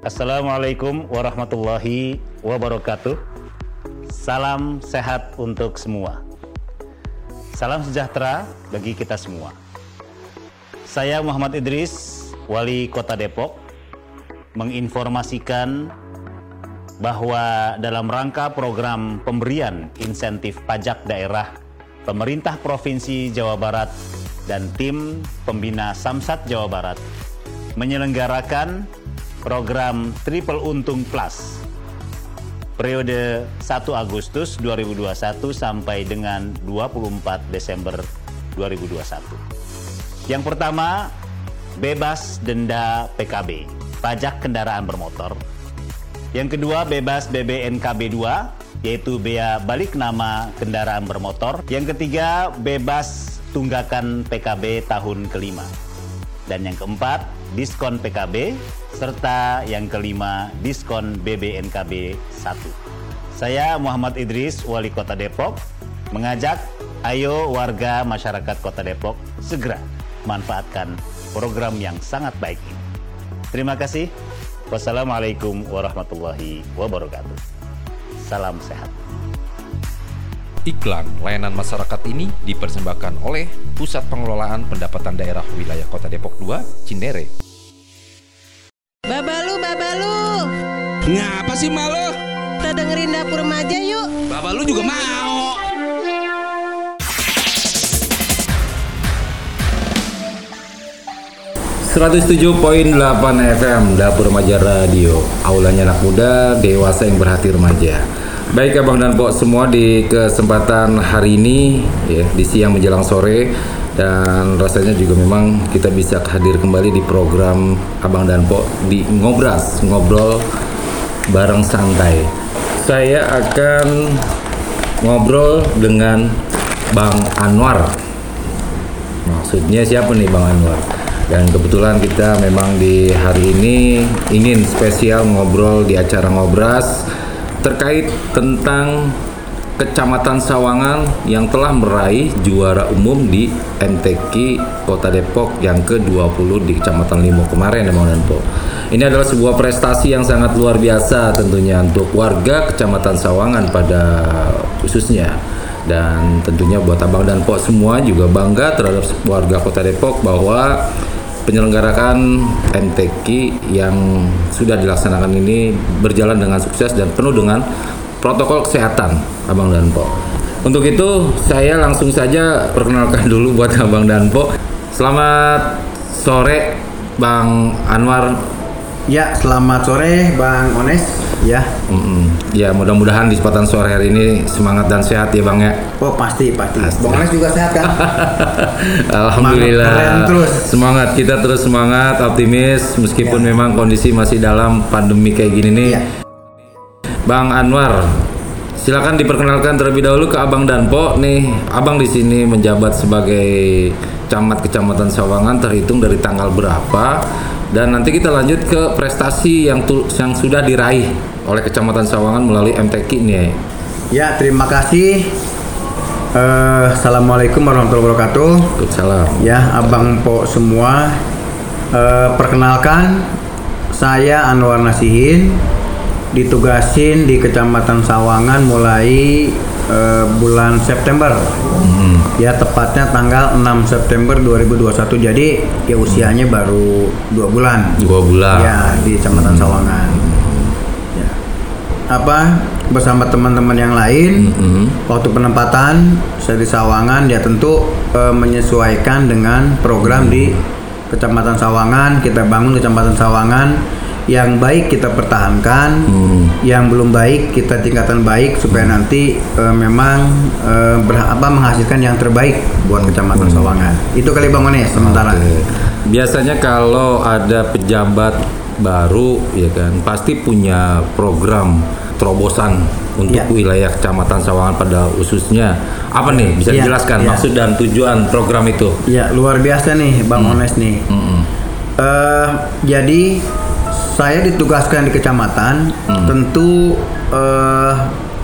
Assalamualaikum warahmatullahi wabarakatuh. Salam sehat untuk semua. Salam sejahtera bagi kita semua. Saya Muhammad Idris, Wali Kota Depok, menginformasikan bahwa dalam rangka program pemberian insentif pajak daerah pemerintah Provinsi Jawa Barat dan tim pembina Samsat Jawa Barat menyelenggarakan program Triple Untung Plus periode 1 Agustus 2021 sampai dengan 24 Desember 2021. Yang pertama, bebas denda PKB, pajak kendaraan bermotor. Yang kedua, bebas BBNKB 2, yaitu bea balik nama kendaraan bermotor. Yang ketiga, bebas tunggakan PKB tahun kelima. Dan yang keempat, diskon PKB, serta yang kelima, diskon BBNKB 1. Saya Muhammad Idris, Wali Kota Depok, mengajak ayo warga masyarakat Kota Depok segera manfaatkan program yang sangat baik ini. Terima kasih. Wassalamualaikum warahmatullahi wabarakatuh. Salam sehat. Iklan layanan masyarakat ini dipersembahkan oleh Pusat Pengelolaan Pendapatan Daerah Wilayah Kota Depok 2, Cinere. Ngapa sih malu? Kita dengerin dapur remaja yuk. Bapak lu juga mau. delapan FM Dapur Remaja Radio Aulanya anak muda, dewasa yang berhati remaja Baik Abang dan Pok semua di kesempatan hari ini ya, Di siang menjelang sore Dan rasanya juga memang kita bisa hadir kembali di program Abang dan Pok Di Ngobras, Ngobrol bareng santai Saya akan ngobrol dengan Bang Anwar Maksudnya siapa nih Bang Anwar? Dan kebetulan kita memang di hari ini ingin spesial ngobrol di acara ngobras terkait tentang Kecamatan Sawangan yang telah meraih juara umum di MTQ Kota Depok yang ke-20 di Kecamatan Limo kemarin ya Bang Danpo. Ini adalah sebuah prestasi yang sangat luar biasa tentunya untuk warga Kecamatan Sawangan pada khususnya dan tentunya buat Abang dan Pok semua juga bangga terhadap warga Kota Depok bahwa penyelenggaraan MTQ yang sudah dilaksanakan ini berjalan dengan sukses dan penuh dengan protokol kesehatan Abang dan Po. Untuk itu saya langsung saja perkenalkan dulu buat Abang dan Po. Selamat sore Bang Anwar. Ya, selamat sore Bang Ones. Ya. Mm-mm. Ya, mudah-mudahan di kesempatan sore hari ini semangat dan sehat ya Bang ya. Oh, pasti, pasti. Pasti. Bang Ones juga sehat kan? Alhamdulillah. Semangat terus. Semangat kita terus semangat, optimis meskipun Ya. memang kondisi masih dalam pandemi kayak gini nih. Iya. Bang Anwar, silakan diperkenalkan terlebih dahulu ke Abang Danpo nih. Abang di sini menjabat sebagai camat Kecamatan Sawangan terhitung dari tanggal berapa dan nanti kita lanjut ke prestasi yang tu- yang sudah diraih oleh Kecamatan Sawangan melalui MTQ nih. Ya, terima kasih. Eh, Assalamualaikum warahmatullahi wabarakatuh. Salam. Ya, Abang Po semua. Eh, perkenalkan, saya Anwar Nasihin, ditugasin di Kecamatan Sawangan mulai eh, bulan September. Ya, tepatnya tanggal 6 September 2021. Jadi, ya usianya baru dua bulan. Dua bulan. Ya, di Kecamatan Sawangan. Ya. Apa bersama teman-teman yang lain Mm-mm. waktu penempatan saya di Sawangan ya tentu eh, menyesuaikan dengan program di Kecamatan Sawangan kita bangun Kecamatan Sawangan yang baik kita pertahankan yang belum baik kita tingkatan baik supaya nanti eh, memang eh, ber- apa menghasilkan yang terbaik buat Kecamatan Sawangan itu kali Bang Ones sementara Oke. Biasanya kalau ada pejabat baru ya kan pasti punya program terobosan untuk Iya. wilayah Kecamatan Sawangan pada khususnya. Apa nih bisa Iya, dijelaskan iya. maksud dan tujuan program itu? ya luar biasa nih Bang Ones nih Mm-mm. Eh, jadi saya ditugaskan di kecamatan tentu eh,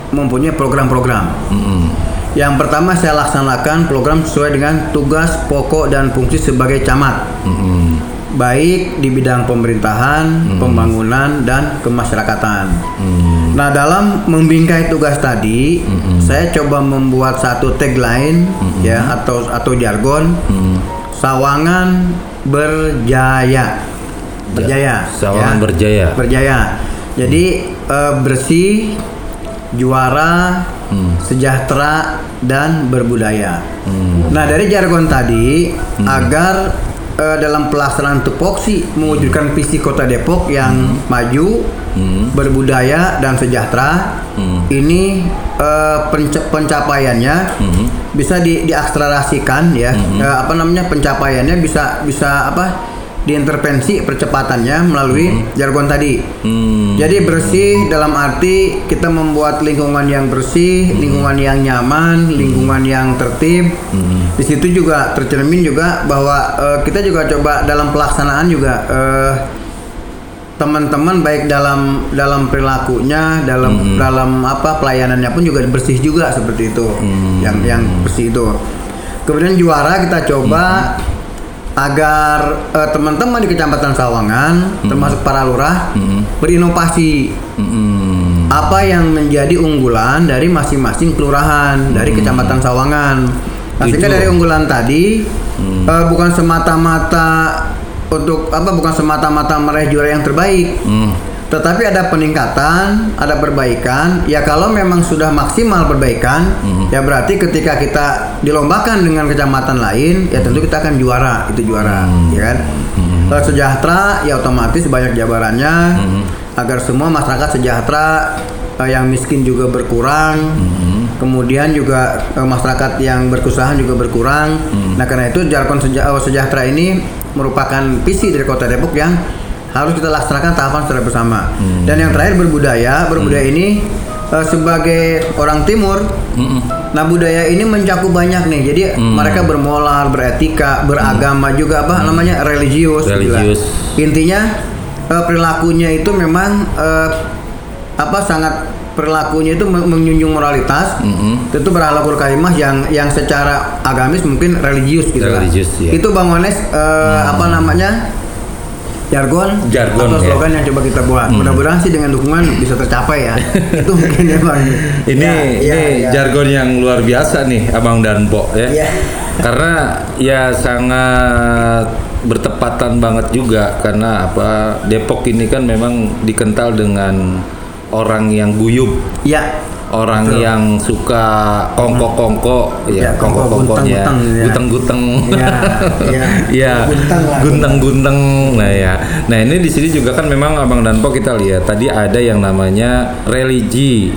mempunyai program-program. Mm-mm. Yang pertama saya laksanakan program sesuai dengan tugas pokok dan fungsi sebagai camat. Mm-mm. baik di bidang pemerintahan, pembangunan dan kemasyarakatan. Nah, dalam membingkai tugas tadi, saya coba membuat satu tagline ya atau atau jargon Sawangan berjaya. Berjaya. Sawangan ya. berjaya. Berjaya. Jadi eh, bersih, juara, sejahtera dan berbudaya. Nah, dari jargon tadi agar eh, dalam pelaksanaan tupoksi mewujudkan visi Kota Depok yang maju, berbudaya dan sejahtera, ini eh, penca- pencapaiannya bisa di, diakselerasikan ya. Eh, apa namanya pencapaiannya bisa bisa apa? Diintervensi percepatannya melalui jargon tadi. Jadi bersih dalam arti kita membuat lingkungan yang bersih, lingkungan yang nyaman, lingkungan yang tertib. Di situ juga tercermin juga bahwa eh, kita juga coba dalam pelaksanaan juga eh, teman-teman baik dalam dalam perilakunya, dalam dalam apa pelayanannya pun juga bersih juga seperti itu. Yang yang bersih itu. Kemudian juara kita coba agar eh, teman-teman di Kecamatan Sawangan termasuk para lurah berinovasi Mm-mm. apa yang menjadi unggulan dari masing-masing kelurahan dari Kecamatan Sawangan. Tujuh. dari unggulan tadi eh, bukan semata-mata untuk apa bukan semata-mata meraih juara yang terbaik. Mm. Tetapi ada peningkatan, ada perbaikan. Ya kalau memang sudah maksimal perbaikan, ya berarti ketika kita dilombakan dengan kecamatan lain, ya tentu kita akan juara, itu juara, ya kan? Kalau sejahtera, ya otomatis banyak jabarannya agar semua masyarakat sejahtera, eh, yang miskin juga berkurang. Kemudian juga eh, masyarakat yang berkesusahan juga berkurang. Nah karena itu jargon seja- eh, sejahtera ini merupakan visi dari Kota Depok yang harus kita laksanakan tahapan secara bersama. Dan yang terakhir berbudaya, berbudaya ini eh, sebagai orang timur, nah budaya ini mencakup banyak nih. Jadi mereka bermoral, beretika, beragama juga apa namanya religius. gitu. Religius. Intinya eh, perilakunya itu memang eh, apa sangat perilakunya itu men- menjunjung moralitas. Tentu berhalakul kalimah yang yang secara agamis mungkin religius gitu. Religius, ya. Itu Bang Ones eh, apa namanya? Jargon, Jargon, atau ya. slogan yang coba kita buat. Mudah-mudahan sih dengan dukungan bisa tercapai ya. itu mungkin ya Bang. Ini Ya, ini ya, ya. jargon yang luar biasa nih Abang dan Po ya. Iya. Karena ya sangat bertepatan banget juga karena apa Depok ini kan memang dikental dengan orang yang guyup, Ya. Orang Betul. yang suka kongko-kongko Ya, ya, kongko, guteng-guteng, ya. guteng-guteng. Ya, ya. ya, gunteng-gunteng. Nah ya, nah ini di sini juga kan memang abang dan po kita lihat tadi ada yang namanya religi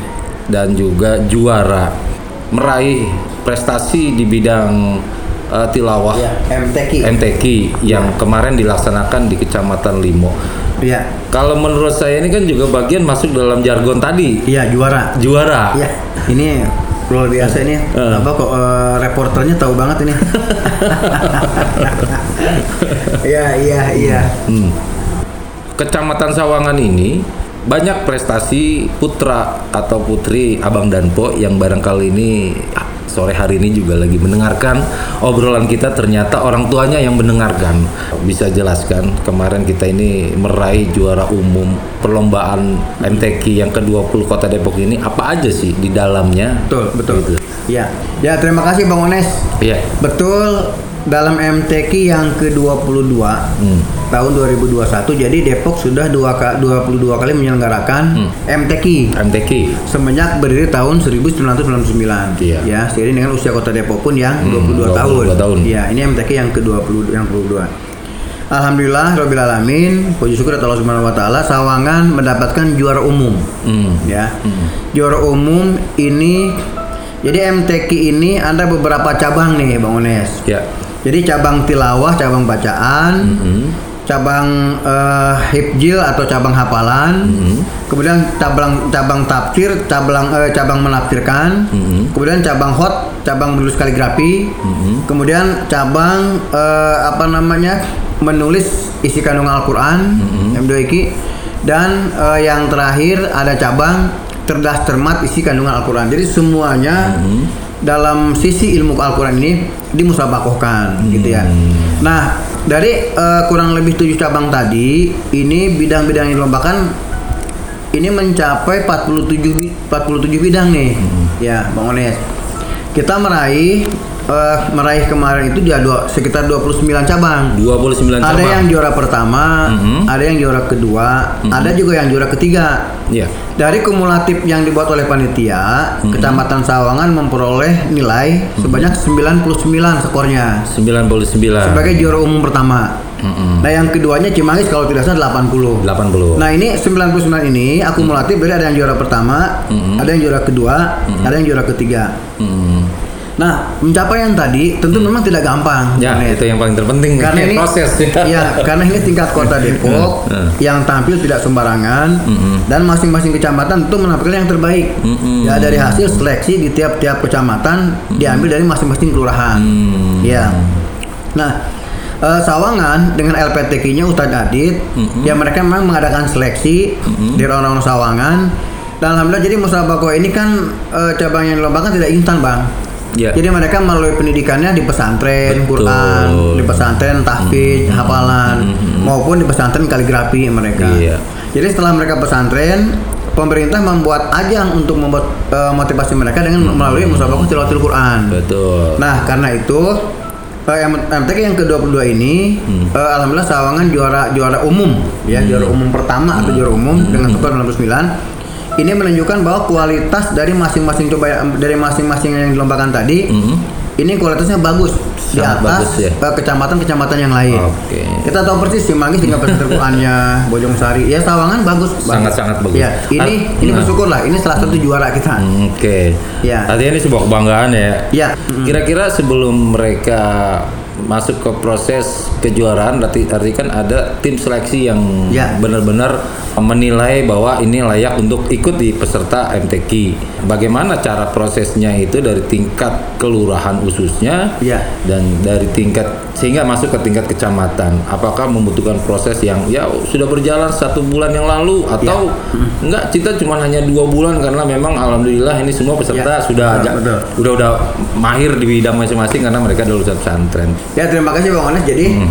dan juga juara meraih prestasi di bidang eh, tilawah Ya, MTQ. MTQ yang kemarin dilaksanakan di Kecamatan Limo. Ya. Kalau menurut saya ini kan juga bagian masuk dalam jargon tadi Iya, juara. juara. Ya, ini luar biasa ini. Eh. Apa kok eh, reporternya tahu banget ini. Iya, iya, iya. Hmm. Kecamatan Sawangan ini banyak prestasi putra atau putri Abang dan Po yang barangkali ini sore hari ini juga lagi mendengarkan obrolan kita ternyata orang tuanya yang mendengarkan bisa jelaskan kemarin kita ini meraih juara umum perlombaan MTQ yang ke-20 Kota Depok ini apa aja sih di dalamnya Betul, betul. Gitu. Ya. Ya, terima kasih Bang Ones. Iya Betul dalam MTQ yang ke-22 Hmm. tahun 2021 jadi Depok sudah dua ka- 22 kali menyelenggarakan MTQ MTQ semenjak berdiri tahun 1999 Iya. ya seiring dengan usia kota Depok pun yang Hmm, 22, tahun 22 tahun. ya ini MTQ yang ke-20 yang 22 Alhamdulillah Rabbil Alamin Puji syukur atas Allah Subhanahu Wa Taala Sawangan mendapatkan juara umum. Hmm. ya. Juara umum ini jadi MTQ ini ada beberapa cabang nih Bang Ones ya jadi cabang tilawah cabang bacaan Hmm. cabang eh, hifjil atau cabang hafalan, kemudian cabang cabang tafsir, cabang eh, cabang menafsirkan, kemudian cabang hot, cabang menulis kaligrafi, kemudian cabang eh, apa namanya menulis isi kandungan Al-Quran, M2IQ, dan eh, yang terakhir ada cabang cerdas cermat isi kandungan Al-Quran. Jadi semuanya dalam sisi ilmu Al-Quran ini dimusabakohkan gitu ya. Nah, dari eh, kurang lebih tujuh cabang tadi, ini bidang-bidang yang dilombakan ini mencapai 47 bi- 47 bidang nih. Ya, Bang Ones. Kita meraih eh, meraih kemarin itu dia dua, sekitar 29 cabang. 29 cabang. Ada yang juara pertama, Mhm. ada yang juara kedua, ada juga yang juara ketiga. Iya. Dari kumulatif yang dibuat oleh panitia, Mhm. Kecamatan Sawangan memperoleh nilai sebanyak 99 skornya 99. sebagai juara umum pertama. Mm-mm. Nah, yang keduanya Cimanggis kalau tidak salah 80. 80. Nah, ini 99 ini akumulatif dari ada yang juara pertama, Mhm. ada yang juara kedua, ada yang juara ketiga. Mm. Nah, pencapaian tadi tentu memang tidak gampang. Ya, Janet. itu yang paling terpenting karena ini proses. ya karena ini tingkat kota Depok Hmm. yang tampil tidak sembarangan Hmm. dan masing-masing kecamatan itu menampilkan yang terbaik Hmm. ya dari hasil seleksi di tiap-tiap kecamatan diambil dari masing-masing kelurahan Hmm. ya nah eh, Sawangan dengan LPTK-nya Ustadz Adit Hmm. ya mereka memang mengadakan seleksi di orang-orang Sawangan dan alhamdulillah jadi musabaqah ini kan eh, cabang yang dilombakan tidak instan bang Ya. jadi mereka melalui pendidikannya di pesantren Betul. Quran, di pesantren tahfidz, hafalan, maupun di pesantren kaligrafi mereka. Iya. Jadi setelah mereka pesantren, pemerintah membuat ajang untuk membuat eh, motivasi mereka dengan melalui musabaqah tilawatil Quran. Betul. Nah, karena itu eh, MTK yang ke-22 ini eh, alhamdulillah Sawangan juara juara umum ya, juara umum pertama atau juara umum dengan skor 99. Ini menunjukkan bahwa kualitas dari masing-masing coba dari masing-masing yang dilombakan tadi ini kualitasnya bagus di Sangat atas bagus ya. eh, kecamatan-kecamatan yang lain. Oke. Kita tahu persis Cimanggis tinggal pesantren Qurannya, Bojong Sari. Ya Sawangan bagus. Sangat-sangat bagus. Ya, ini Ar- ini nah. bersyukur lah. Ini salah satu juara kita. Hmm, Oke. Ya. Artinya ini sebuah kebanggaan ya. Ya. Kira-kira sebelum mereka masuk ke proses kejuaraan, berarti arti kan ada tim seleksi yang Ya. benar-benar menilai bahwa ini layak untuk ikut di peserta MTQ. Bagaimana cara prosesnya itu dari tingkat kelurahan khususnya Ya. dan dari tingkat sehingga masuk ke tingkat kecamatan. Apakah membutuhkan proses yang ya sudah berjalan satu bulan yang lalu atau enggak? Kita cuma hanya dua bulan karena memang alhamdulillah ini semua peserta Ya, sudah betul, ja- betul. udah udah mahir di bidang masing-masing karena mereka lulusan pesantren. Ya terima kasih Bang Ones. Jadi Hmm.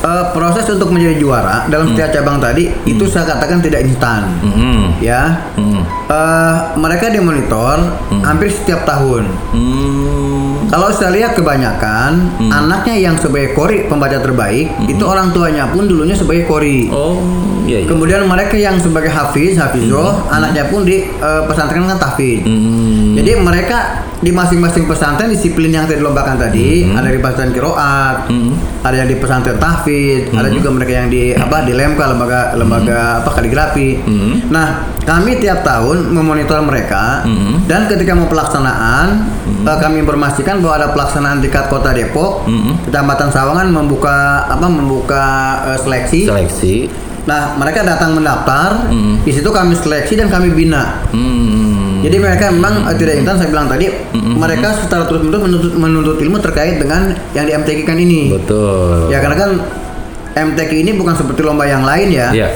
eh, proses untuk menjadi juara dalam setiap cabang tadi itu saya katakan tidak instan. Hmm. Ya, Hmm. Eh, mereka dimonitor hampir setiap tahun. Hmm. Kalau saya lihat kebanyakan anaknya yang sebagai kori pembaca terbaik itu orang tuanya pun dulunya sebagai kori. Oh, iya iya. Kemudian mereka yang sebagai hafiz, hafizoh, anaknya pun di eh, pesantren kan tahfiz. Hmm. Jadi mereka di masing-masing pesantren disiplin yang tadi dilombakan tadi ada di pesantren kiroat, ada yang di pesantren tahfiz, ada juga mereka yang di apa di lemka lembaga lembaga apa kaligrafi. Nah kami tiap tahun memonitor mereka dan ketika mau pelaksanaan eh, kami informasikan bahwa ada pelaksanaan tingkat kota Depok, kecamatan Sawangan membuka apa membuka eh, seleksi. Seleksi. Nah mereka datang mendaftar, di situ kami seleksi dan kami bina. Hmm. Jadi mereka memang eh, tidak instan saya bilang tadi mereka secara terus menerus menuntut, menuntut ilmu terkait dengan yang di MTQ kan ini. Betul. Ya karena kan MTQ ini bukan seperti lomba yang lain ya. Iya.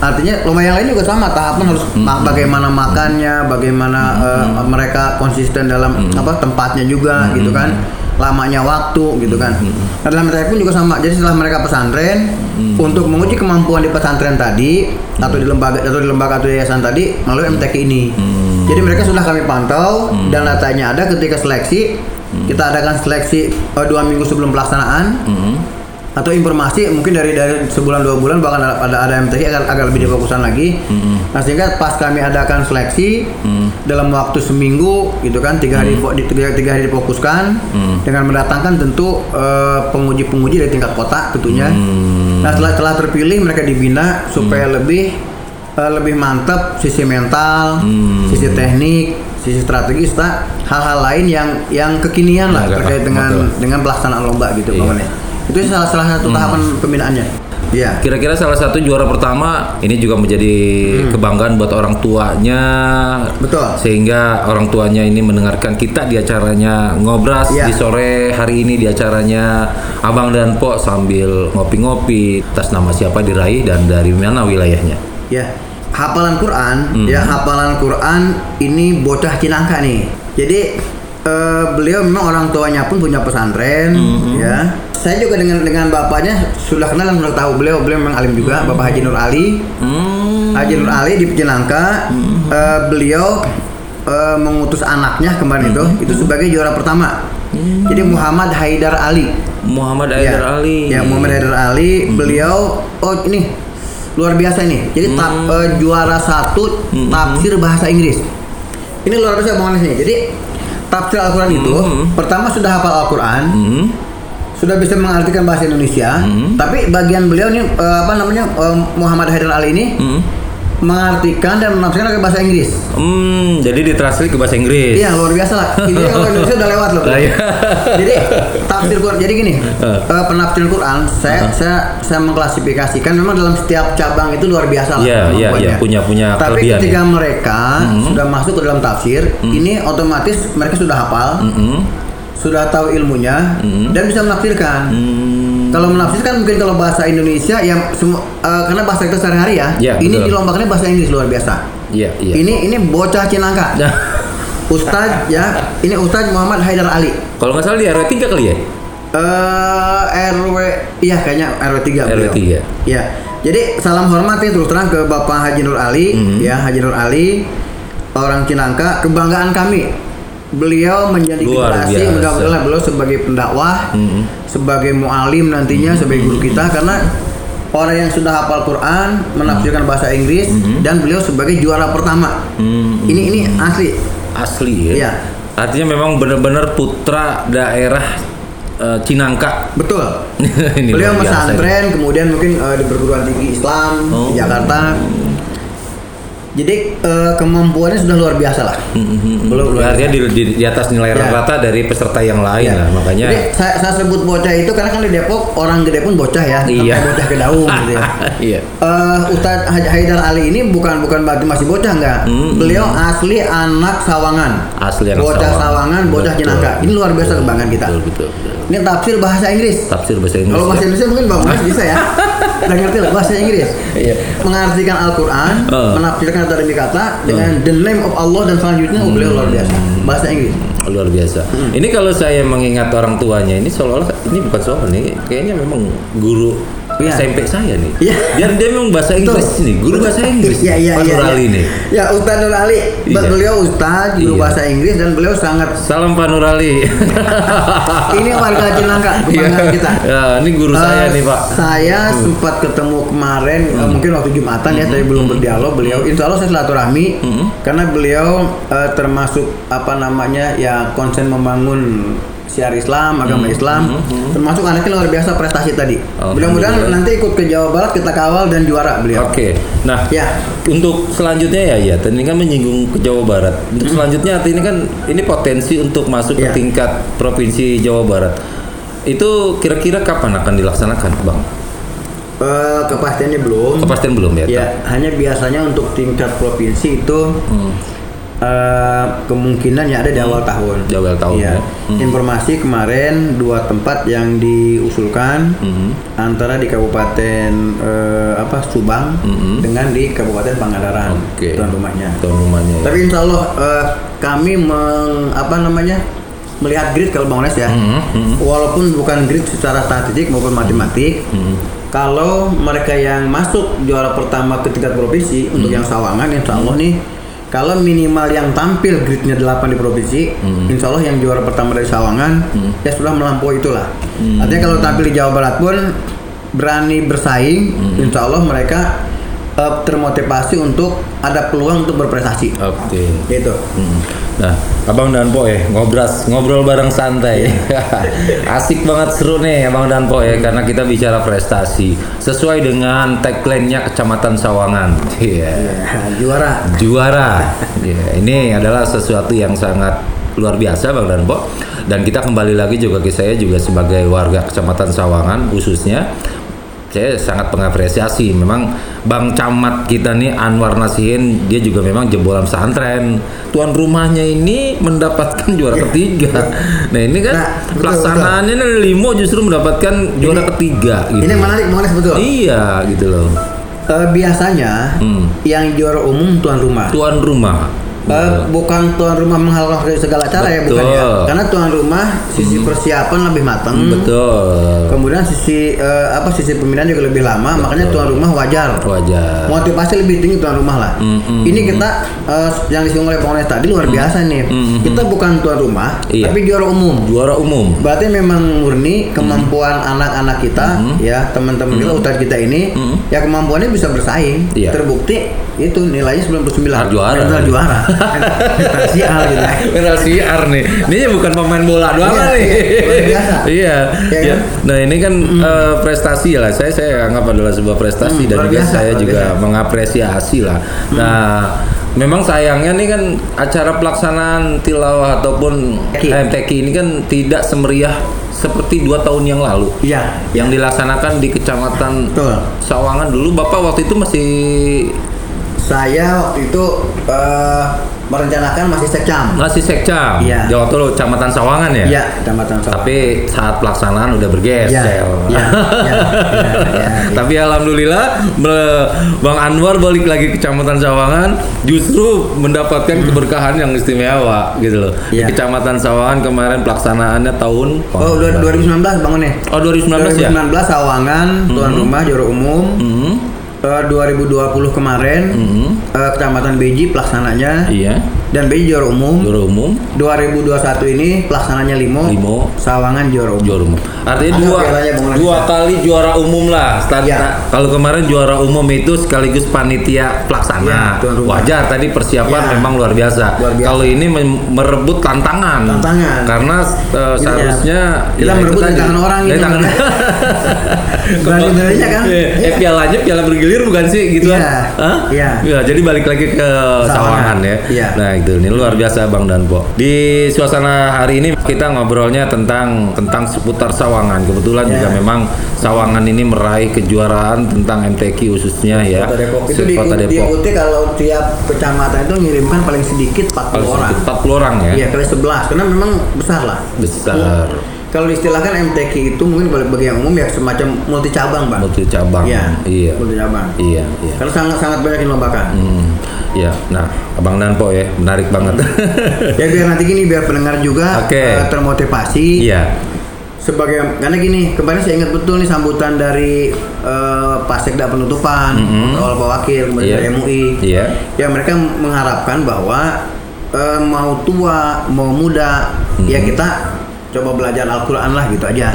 Artinya lomba yang lain juga sama tahapan harus ma- bagaimana makannya, bagaimana eh, mereka konsisten dalam apa tempatnya juga gitu kan. Lamanya waktu gitu kan. Nah, dalam MTQ pun juga sama. Jadi setelah mereka pesantren untuk menguji kemampuan di pesantren tadi atau di lembaga atau di lembaga atau yayasan tadi melalui MTQ ini. Jadi mereka sudah kami pantau dan datanya ada ketika seleksi kita adakan seleksi eh, dua minggu sebelum pelaksanaan. Atau informasi mungkin dari dari sebulan dua bulan bahkan ada ada, ada MTQ agar, agar lebih difokuskan lagi. Nah sehingga pas kami adakan seleksi dalam waktu seminggu gitu kan tiga hari di- tiga, tiga hari difokuskan dengan mendatangkan tentu eh, penguji-penguji dari tingkat kota tentunya. Nah setelah setelah terpilih mereka dibina supaya lebih eh, lebih mantap sisi mental, sisi teknik, sisi strategis, tak hal-hal lain yang yang kekinian lah terkait dengan betul. dengan pelaksanaan lomba gitu Iya. Mane. Itu salah salah satu tahapan pembinaannya. Iya. Kira-kira salah satu juara pertama ini juga menjadi kebanggaan buat orang tuanya. Betul. Sehingga orang tuanya ini mendengarkan kita di acaranya ngobras Iya. di sore hari ini di acaranya Abang dan Pok sambil ngopi-ngopi. Tas nama siapa diraih dan dari mana wilayahnya? Ya. Hafalan Quran, ya hafalan Quran ini bocah Cinangka nih. Jadi eh, beliau memang orang tuanya pun punya pesantren, ya. saya juga dengan dengan bapaknya sudah kenal dan sudah tahu beliau beliau memang alim juga Bapak Haji Nur Ali Hmm. Haji Nur Ali di Penjelangka eh, beliau eh, mengutus anaknya kemarin itu itu sebagai juara pertama jadi Muhammad Haidar Ali Muhammad Haidar ya, Ali. ya Muhammad Haidar Ali beliau oh ini luar biasa ini. Jadi tap- eh, juara satu tafsir bahasa Inggris. Ini luar biasa nih. Jadi tafsir Al-Quran itu pertama sudah hafal Al-Quran Hmm. sudah bisa mengartikan bahasa Indonesia, tapi bagian beliau nih eh, apa namanya eh, Muhammad Haidar Ali ini Hmm. Mengartikan dan menafsirkan ke bahasa Inggris. Hmm, jadi ditranslate ke bahasa Inggris. Iya luar biasa lah. Ini kalau Indonesia udah lewat loh. Lah, iya. jadi tafsir Quran. Jadi gini, eh, penafsir Quran saya saya saya mengklasifikasikan memang dalam setiap cabang itu luar biasa lah. Iya, iya, iya, punya- punya Tapi kelebihan, ketika ya. mereka sudah masuk ke dalam tafsir, ini otomatis mereka sudah hafal, Hmm. sudah tahu ilmunya dan bisa menafsirkan. Hmm. Kalau menafsirkan mungkin kalau bahasa Indonesia yang semua eh, karena bahasa kita sehari-hari ya, Ya, ini betul. dilombakannya bahasa Inggris luar biasa. Iya, iya. Ini ini bocah Cinangka. Nah, Ustadz ya, ini Ustadz Muhammad Haidar Ali. kalau nggak salah di RW 3 kali ya? Eh RW iya kayaknya RW 3 RW. 3. Iya. Jadi salam hormat ya terus terang ke Bapak Haji Nur Ali Mhm. ya Haji Nur Ali orang Cinangka kebanggaan kami. Beliau menjadi Luar generasi mudah-mudahan beliau sebagai pendakwah, Mhm. sebagai mualim nantinya sebagai guru kita karena orang yang sudah hafal Quran menafsirkan bahasa Inggris dan beliau sebagai juara pertama. Hmm. Ini ini asli. Asli ya. Iya. Artinya memang benar-benar putra daerah eh, Cinangka. Betul. Ini Beliau pesantren, kemudian mungkin eh, di perguruan tinggi Islam Oh. di Jakarta. Jadi eh, kemampuannya sudah luar biasa lah. Belum luar Artinya di, di, di atas nilai Ya. rata dari peserta yang lain Ya. lah, makanya Jadi saya, saya sebut bocah itu karena kan di Depok orang gede pun bocah ya, Iya. bocah ke daung gitu ya. Iya. Eh, Ustadz Haidar Ali ini bukan bukan berarti masih bocah enggak. Hmm. Beliau asli anak Sawangan. Asli anak bocah Sawangan. Sawangan, bocah. Cinangka. Ini luar biasa kebanggaan kita. Betul, betul, betul. Ini tafsir bahasa Inggris. Tafsir bahasa Inggris. Kalau bahasa ya. Indonesia mungkin Bang Mas bisa ya. Udah ngerti lah bahasa Inggris. Iya. Mengartikan Al-Qur'an, Uh. menafsirkan kata demi kata dengan the name of Allah dan selanjutnya oh, beliau luar biasa. Bahasa Inggris. luar biasa. Hmm. Ini kalau saya mengingat orang tuanya ini seolah-olah ini bukan soal nih, kayaknya memang guru Iya. SMP saya nih. Iya. Biar dia memang bahasa Inggris Betul. nih, guru bahasa Inggris. Iya iya Pak iya. Nur iya. Ali nih. Ya Ustaz Nur Ali, Iya. beliau Ustaz guru Iya. bahasa Inggris dan beliau sangat Salam Pak Nur Ali. ini warga Cinangka kebanggaan Iya. kita. Ya, ini guru saya Eh, nih Pak. Saya sempat ketemu kemarin eh, mungkin waktu Jumatan ya, tapi belum berdialog. Beliau, Insya Allah saya silaturahmi karena beliau eh, termasuk apa namanya ya konsen membangun siar Islam, agama Islam, termasuk anaknya luar biasa prestasi tadi. Mudah-mudahan nanti ikut ke Jawa Barat kita kawal dan juara beliau. Oke. Nah, Ya. untuk selanjutnya ya ya, tadi kan menyinggung ke Jawa Barat. Untuk selanjutnya artinya kan ini potensi untuk masuk Ya. ke tingkat provinsi Jawa Barat. Itu kira-kira kapan akan dilaksanakan, Bang? Eh, kepastiannya belum. Kepastian belum ya? Ya, hanya biasanya untuk tingkat provinsi itu Hmm. Eh, kemungkinan ya ada di awal tahun. Di awal tahun, Iya. ya. Hmm. Informasi kemarin dua tempat yang diusulkan Hmm. antara di Kabupaten eh, apa Subang Hmm. dengan di Kabupaten Pangandaran Oke. tuan rumahnya. Tuan rumahnya. ya. Tapi insya Allah eh, kami meng, apa namanya melihat grid kalau Bang Ones ya, Hmm, hmm. walaupun bukan grid secara statistik maupun matematik, Hmm. kalau mereka yang masuk juara pertama ke tingkat provinsi Hmm. untuk yang Sawangan, insya Allah nih, kalau minimal yang tampil gridnya 8 di provinsi, Hmm. insya Allah yang juara pertama dari Sawangan ya sudah melampaui itulah. Hmm. Artinya kalau tampil di Jawa Barat pun berani bersaing, Hmm. insya Allah mereka eh, termotivasi untuk ada peluang untuk berprestasi. Oke. Gitu. Hmm. Nah, Abang dan Po ya ngobras ngobrol bareng santai. Asik banget seru nih Abang dan Po ya karena kita bicara prestasi sesuai dengan tagline-nya Kecamatan Sawangan. Iya. Ya, juara. Juara. Ya, ini adalah sesuatu yang sangat luar biasa Bang dan Po. Dan kita kembali lagi juga ke saya juga sebagai warga Kecamatan Sawangan khususnya saya sangat mengapresiasi memang Bang Camat kita nih Anwar Nasihin dia juga memang jebolan pesantren. Tuan rumahnya ini mendapatkan juara ketiga. Nah ini kan Nah, betul, pelaksanaannya nih Limo justru mendapatkan juara ketiga gitu. Ini menarik, menarik betul. iya gitu loh. Eh, biasanya Hmm. yang juara umum tuan rumah. tuan rumah Bukan tuan rumah menghalalkan segala cara ya bukan ya Betul. karena tuan rumah sisi persiapan lebih matang Betul. kemudian sisi eh, apa sisi pemilihan juga lebih lama makanya tuan rumah wajar Wajar. motivasi lebih tinggi tuan rumah lah Mm-mm. ini kita eh, yang disinggung oleh Ones tadi luar biasa nih Mm-mm. kita bukan tuan rumah Iya. tapi juara umum Juara umum. Berarti memang murni kemampuan anak-anak kita ya teman-teman kita utar kita ini ya kemampuannya bisa bersaing. Iya. Terbukti itu nilainya 99. Ah, juara. Juara. Mental sial gitu. ya. Mental siar nih. Ini bukan pemain bola doang Iya, nih. iya, biasa. iya. Iya iya. kan? Nah, ini kan eh, prestasi lah. Saya saya anggap adalah sebuah prestasi Mm, dan juga biasa, saya juga biasa. mengapresiasi lah. Nah, memang sayangnya nih kan acara pelaksanaan tilawah ataupun MTQ. MTQ ini kan tidak semeriah seperti dua tahun yang lalu. Iya. Yang dilaksanakan di kecamatan Betul. Sawangan dulu Bapak waktu itu masih Saya waktu itu eh, merencanakan masih sekcam. masih sekcam. Iya. Di waktu lu Kecamatan Sawangan ya? Iya, kecamatan Sawangan. Tapi saat pelaksanaan udah bergeser. Iya, iya, iya, iya, iya. Tapi alhamdulillah Bang Anwar balik lagi ke Kecamatan Sawangan justru mendapatkan keberkahan yang istimewa gitu loh. Di Iya. Kecamatan Sawangan kemarin pelaksanaannya tahun Oh, dua- 2019 bangun nih. Oh 2019 ya? 2019 Sawangan, tuan rumah juara umum. Hmm, Eh, 2020 kemarin hmm, eh, Kecamatan Beji pelaksananya. Iya, dan Beji juara umum. juara umum, 2021 ini pelaksananya Limo, Limo. Sawangan juara umum. juara umum. Artinya dua dua kali juara umum lah. Start- Iya. Kalau kemarin juara umum itu sekaligus panitia pelaksana. Rumah. Wajar tadi persiapan Iya. memang luar biasa. Luar biasa. Kalau ini merebut tantangan. Tantangan. Karena Ini seharusnya kita ya, merebut itu dari tadi. tangan orang Dari gitu. tangan. Berani-beraninya kan? Eh, eh, pialanya piala bergilir bukan sih gitu Iya. kan? Iya. Iya, jadi balik lagi ke Sawangan, Sawangan. ya. Iya. Nah, itu ini luar biasa Bang Danpo. Di suasana hari ini kita ngobrolnya tentang tentang seputar Sawangan. Kebetulan Iya. juga memang Sawangan ini meraih kejuaraan tentang MTQ khususnya ya. Kota Depok itu di, Kota Depok. diikuti kalau tiap kecamatan itu mengirimkan paling sedikit 40 Paling orang. sedikit 40 orang ya. Iya, kali 11 karena memang besar lah. Besar. Kalau diistilahkan MTQ itu mungkin bagi bagi yang umum ya semacam multi cabang, Bang. Multi cabang. Iya. Iya. Multi cabang. Iya, iya. Karena sangat sangat banyak yang dilombakan. Hmm, ya, nah, Abang Danpo ya, menarik banget. ya biar nanti gini biar pendengar juga Oke. eh, termotivasi Iya, sebagai karena gini kemarin saya ingat betul nih sambutan dari eh, Pak Sekda penutupan Mhm. oleh Pak Wakil kemudian dari MUI Iya. ya mereka mengharapkan bahwa eh, mau tua mau muda ya Mhm. kita coba belajar Al-Quran lah gitu aja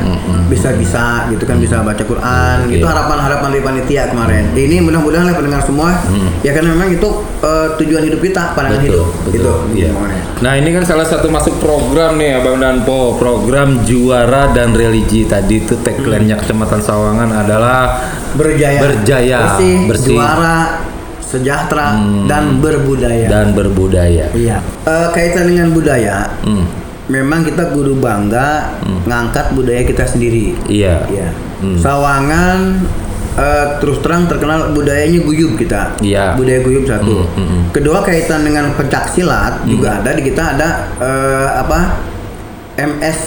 bisa-bisa gitu kan bisa baca Quran Oke. itu harapan-harapan dari panitia kemarin ini mudah-mudahan lah pendengar semua ya karena memang itu eh, tujuan hidup kita pandangan betul, hidup betul. gitu Iya. Nah, ini kan salah satu masuk program nih Abang Danpo, program juara dan religi tadi itu tagline-nya Kecamatan Sawangan adalah berjaya, Berjaya, bersih, bersih. juara, sejahtera Hmm. dan berbudaya. dan berbudaya. iya. Eh, kaitan dengan budaya, Hmm, memang kita guru bangga ngangkat budaya kita sendiri. iya. Iya. Hmm. Sawangan eh, terus terang terkenal budayanya guyub kita. Iya. Budaya guyub satu. Hmm, hmm, hmm. Kedua kaitan dengan pencak silat juga ada di kita ada eh, apa? MS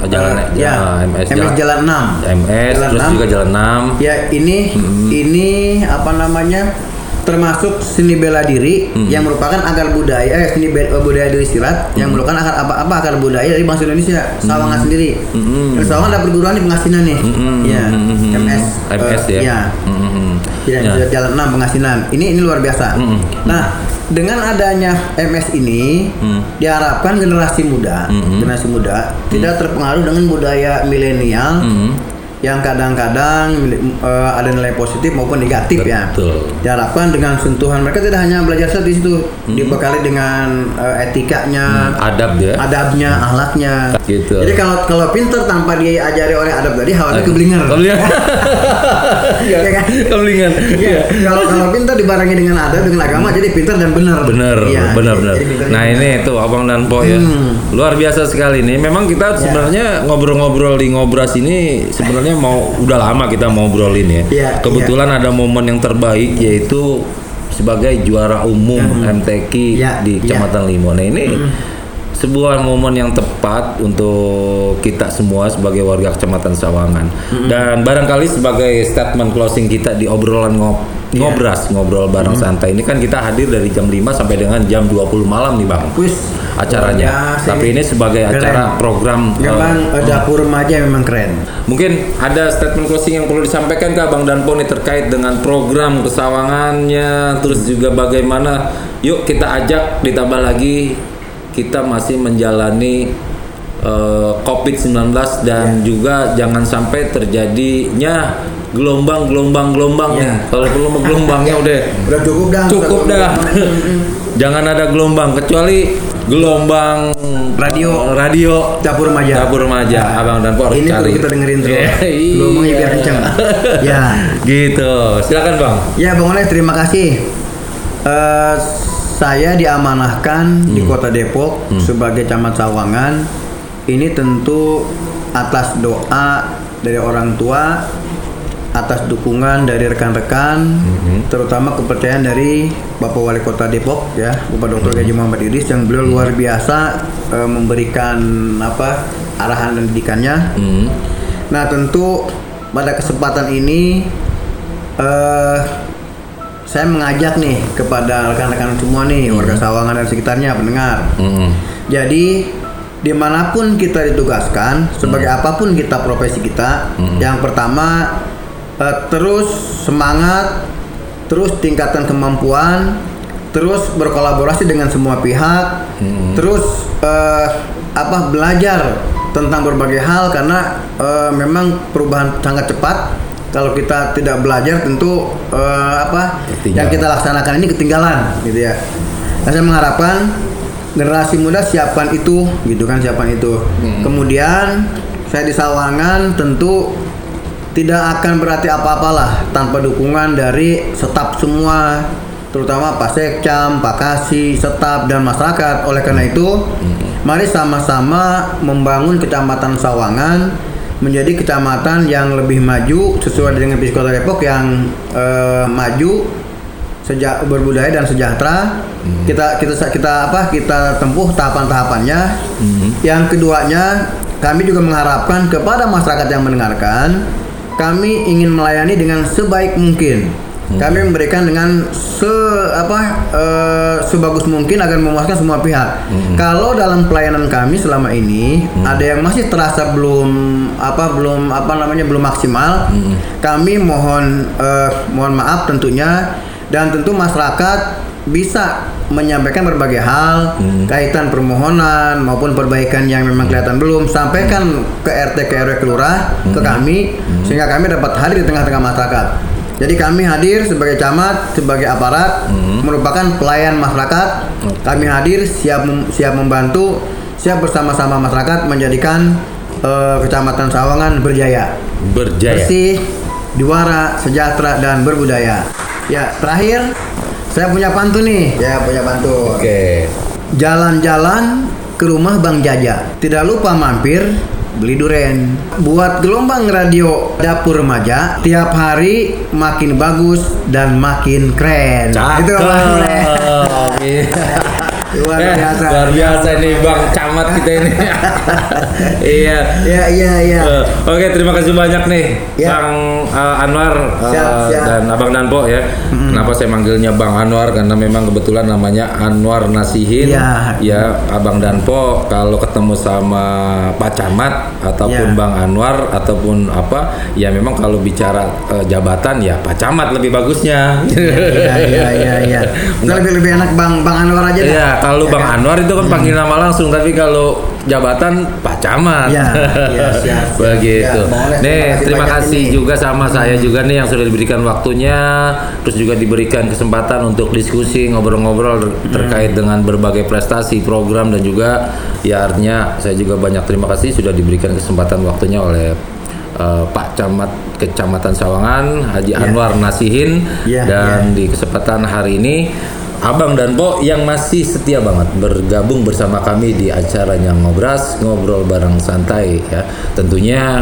Oh, jalan- eh, ya, ah, MS MS, jalan- Jalan 6. MS Jalan terus 6. juga Jalan 6. Ya ini ini apa namanya termasuk seni bela diri yang merupakan akar budaya eh, seni be- budaya diri silat yang merupakan akar apa apa akar budaya dari bangsa Indonesia Sawangan sendiri. Mm. Dan Sawangan ada perguruan di Pengasinan nih. Mm, Ya mm, mm, MS MS eh, ya. ya. Mm, mm, mm. Ya, Ya. jalan 6 Pengasinan. Ini ini luar biasa. Mm, mm. Nah, dengan adanya MS ini Mm. diharapkan generasi muda, Mm, mm. generasi muda tidak terpengaruh dengan budaya milenial Mm. Yang kadang-kadang eh, ada nilai positif maupun negatif ya. Betul. Diharapkan dengan sentuhan mereka tidak hanya belajar silat di situ, dibekali dengan eh, etikanya, Adab ya. adabnya, ahlaknya. Gitu. Jadi kalau kalau pinter tanpa diajari oleh adab tadi, khawatir keblinger. Keblinger. Iya kan? Keblinger. Iya. Kalau kalau pinter dibarengi dengan adab dengan agama, jadi pinter dan benar. Iya, jadi- bener. jadi pinter Nah ini tuh abang dan po ya, Hmm. luar biasa sekali nih. Memang kita sebenarnya ngobrol-ngobrol di ngobras ini sebenarnya mau udah lama kita mau ngobrolin ya. Iya, Kebetulan ada momen yang terbaik yaitu sebagai juara umum MTQ Iya, di iya. Kecamatan Limo. Nah ini sebuah momen yang tepat untuk kita semua sebagai warga Kecamatan Sawangan. Dan barangkali sebagai statement closing kita di obrolan ngob ngobras ngobrol bareng santai. Ini kan kita hadir dari jam 5 sampai dengan jam 20 malam nih bang. Wis, acaranya. biasa tapi ini. sebagai Keren. acara program Memang eh, dapur remaja memang keren. Mungkin ada statement closing yang perlu disampaikan ke Bang Danpo nih terkait dengan program kesawangannya, terus juga bagaimana? Yuk kita ajak ditambah lagi kita masih menjalani eh, COVID-19 dan juga jangan sampai terjadinya gelombang-gelombang gelombang Ya. nih. Kalau perlu gelombangnya udah Udah cukup dah. cukup dah. jangan ada gelombang kecuali gelombang Radio. radio Dapur remaja. dapur remaja abang dan harus Ini cari perlu kita dengerin terus. Iya, iya. Gelombangnya biar kencang. ya. gitu silakan bang Ya Bang Oleh terima kasih. Eh, saya diamanahkan di Kota Depok sebagai camat Sawangan. Ini tentu atas doa dari orang tua, atas dukungan dari rekan-rekan, terutama kepercayaan dari Bapak Wali Kota Depok ya, Bapak Dr. Gaji Muhammad Idris yang beliau luar biasa eh, memberikan apa arahan dan didikannya. Hmm. Nah tentu pada kesempatan ini eh saya mengajak nih kepada rekan-rekan semua nih warga Sawangan dan sekitarnya pendengar. Hmm. Jadi di mana pun kita ditugaskan sebagai apa pun kita profesi kita, yang pertama eh, terus semangat, terus tingkatkan kemampuan, terus berkolaborasi dengan semua pihak, terus eh, apa belajar tentang berbagai hal karena eh, memang perubahan sangat cepat. Kalau kita tidak belajar tentu eh, apa Ketinggalan. yang kita laksanakan ini ketinggalan gitu ya. Nah, saya mengharapkan generasi muda siapkan itu gitu kan siapkan itu. Kemudian saya di Sawangan tentu tidak akan berarti apa-apalah tanpa dukungan dari staf semua terutama Pak Sekcam, Pak Kasih, staf dan masyarakat. Oleh karena itu, mari sama-sama membangun Kecamatan Sawangan menjadi kecamatan yang lebih maju sesuai dengan visi Kota Depok yang eh, maju sejak berbudaya dan sejahtera. Kita kita kita apa kita tempuh tahapan-tahapannya. Yang keduanya kami juga mengharapkan kepada masyarakat yang mendengarkan kami ingin melayani dengan sebaik mungkin. Kami memberikan dengan se apa eh, sebagus mungkin agar memuaskan semua pihak. Kalau dalam pelayanan kami selama ini ada yang masih terasa belum apa belum apa namanya belum maksimal kami mohon eh, mohon maaf tentunya dan tentu masyarakat bisa menyampaikan berbagai hal kaitan permohonan maupun perbaikan yang memang kelihatan belum. Sampaikan ke RT ke RW ke lurah ke kami sehingga kami dapat hadir di tengah-tengah masyarakat. Jadi kami hadir sebagai camat, sebagai aparat merupakan pelayan masyarakat. Kami hadir siap mem- siap membantu, siap bersama-sama masyarakat menjadikan eh, Kecamatan Sawangan berjaya. Berjaya. Bersih, diwara, sejahtera dan berbudaya. Ya, terakhir saya punya pantun nih. Ya, punya pantun. oke Jalan-jalan ke rumah Bang Jaja. Tidak lupa mampir beli duren. Buat gelombang radio dapur remaja tiap hari makin bagus dan makin keren. Itu Bang. Luar Eh, biasa. luar biasa nih bang camat kita ini iya Ya, iya, iya. Eh, Oke, terima kasih banyak nih Ya. Bang eh, Anwar eh, Siap, siap. dan Abang Danpo ya. Kenapa saya manggilnya Bang Anwar karena memang kebetulan namanya Anwar Nasihin. Ya. Ya, Abang Danpo kalau ketemu sama Pak Camat ataupun Ya. Bang Anwar ataupun apa, ya memang kalau bicara eh, jabatan ya Pak Camat lebih bagusnya. Iya, iya, iya, iya. Kita lebih lebih enak Bang Bang Anwar aja dah. Kalau Ya Bang kan? Anwar itu kan panggil nama langsung, tapi kalau jabatan Pak Camat. Siap, siap. Begitu. Ya, boleh. nih, Terima kasih ini. Hmm. juga sama saya juga nih yang sudah diberikan waktunya, terus juga diberikan kesempatan untuk diskusi, ngobrol-ngobrol Hmm. terkait dengan berbagai prestasi, program dan juga ya artinya saya juga banyak terima kasih sudah diberikan kesempatan waktunya oleh eh, Pak Camat Kecamatan Sawangan Haji Anwar Nasihin Ya, dan di kesempatan hari ini Abang dan Po yang masih setia banget bergabung bersama kami di acaranya ngobras ngobrol bareng santai ya. Tentunya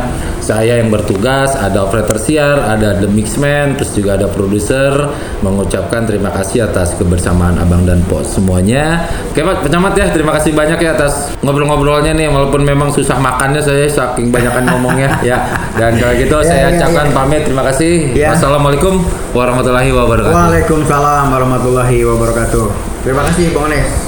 saya yang bertugas, ada operator siar, ada the mixman, terus juga ada produser mengucapkan terima kasih atas kebersamaan Abang dan Po semuanya. Oke Pak Pencamat ya, terima kasih banyak ya atas ngobrol-ngobrolnya nih walaupun memang susah makannya saya saking banyakan ngomongnya ya. Dan kalau gitu Ya, saya ya, ucapkan ya. pamit terima kasih. Ya. Wassalamualaikum warahmatullahi wabarakatuh. Waalaikumsalam warahmatullahi wabarakatuh. Terima kasih Bang Ones.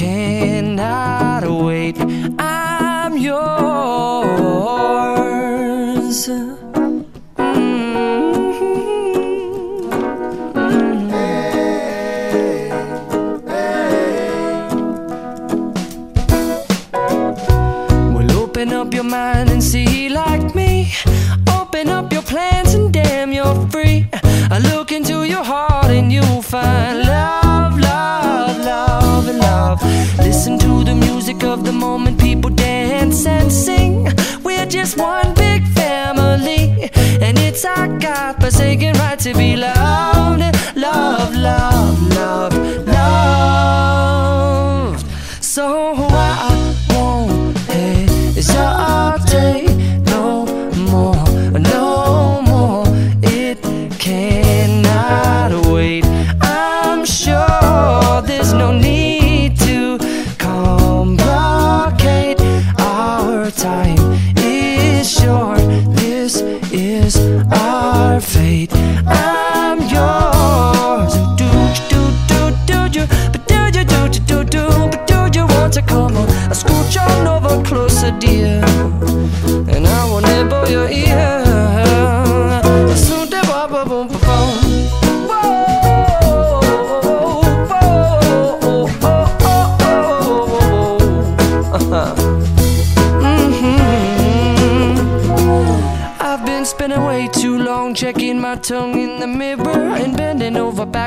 cannot wait. And sing. We're just one big family, and it's our God forsaken right to be loved, love, love, love,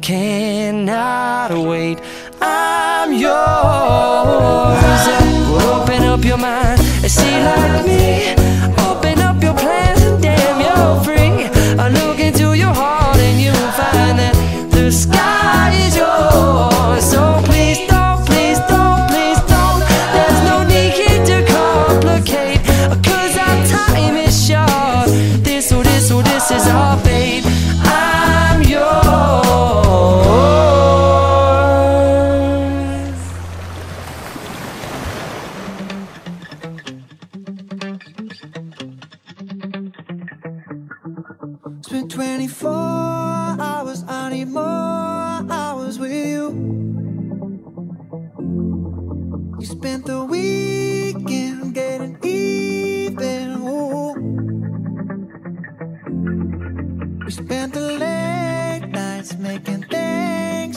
cannot wait. I'm yours. Well, open up your mind and see like me.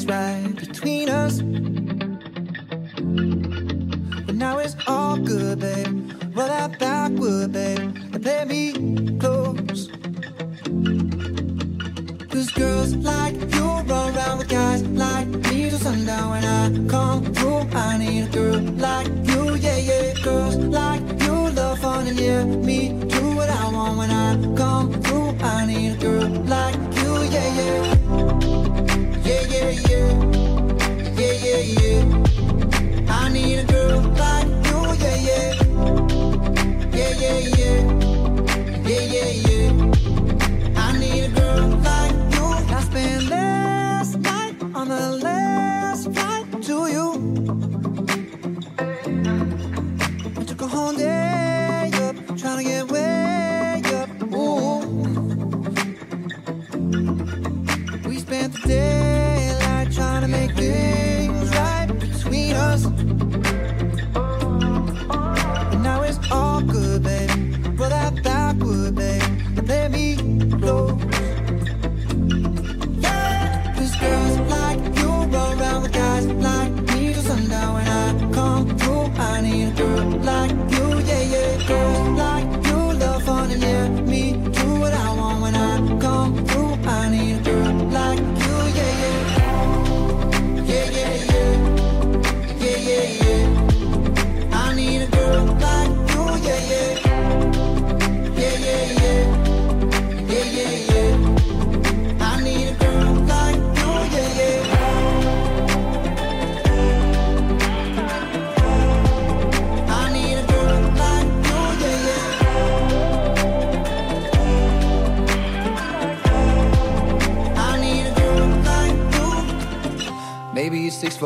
Right between us. But now it's all good, babe. Roll that backward, babe, and play me close. Cause girls like you run around with guys like me till sundown when I come through. I need a girl like you, yeah, yeah. Girls like you love fun and yeah, me do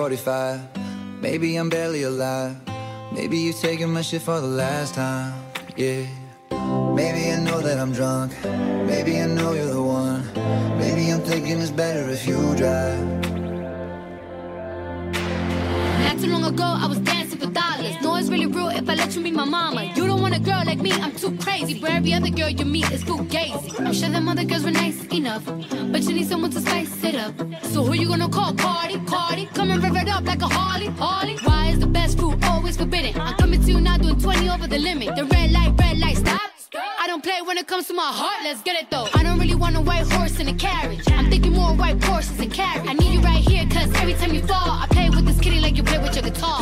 6:45. Maybe I'm barely alive. Maybe you're taking my shit for the last time. Yeah. Maybe I know that I'm drunk. Maybe I know you're the one. Maybe I'm thinking it's better if you drive. Not too long ago, I let you my mama. You don't want a girl like me, I'm too crazy. But every other girl you meet is fugazi. I'm sure them other girls were nice enough. But you need someone to spice it up. So who you gonna call? Cardi, Cardi. Come and rev it up like a Harley, Harley. Why is the best food always forbidden? I'm coming to you now doing 20 over the limit. The red light, red light, stop. I don't play when it comes to my heart, let's get it though. I don't really want a white horse in a carriage. I'm thinking more white horses and carriage. I need you right here, cause every time you fall, I play with this kitty like you play with your guitar.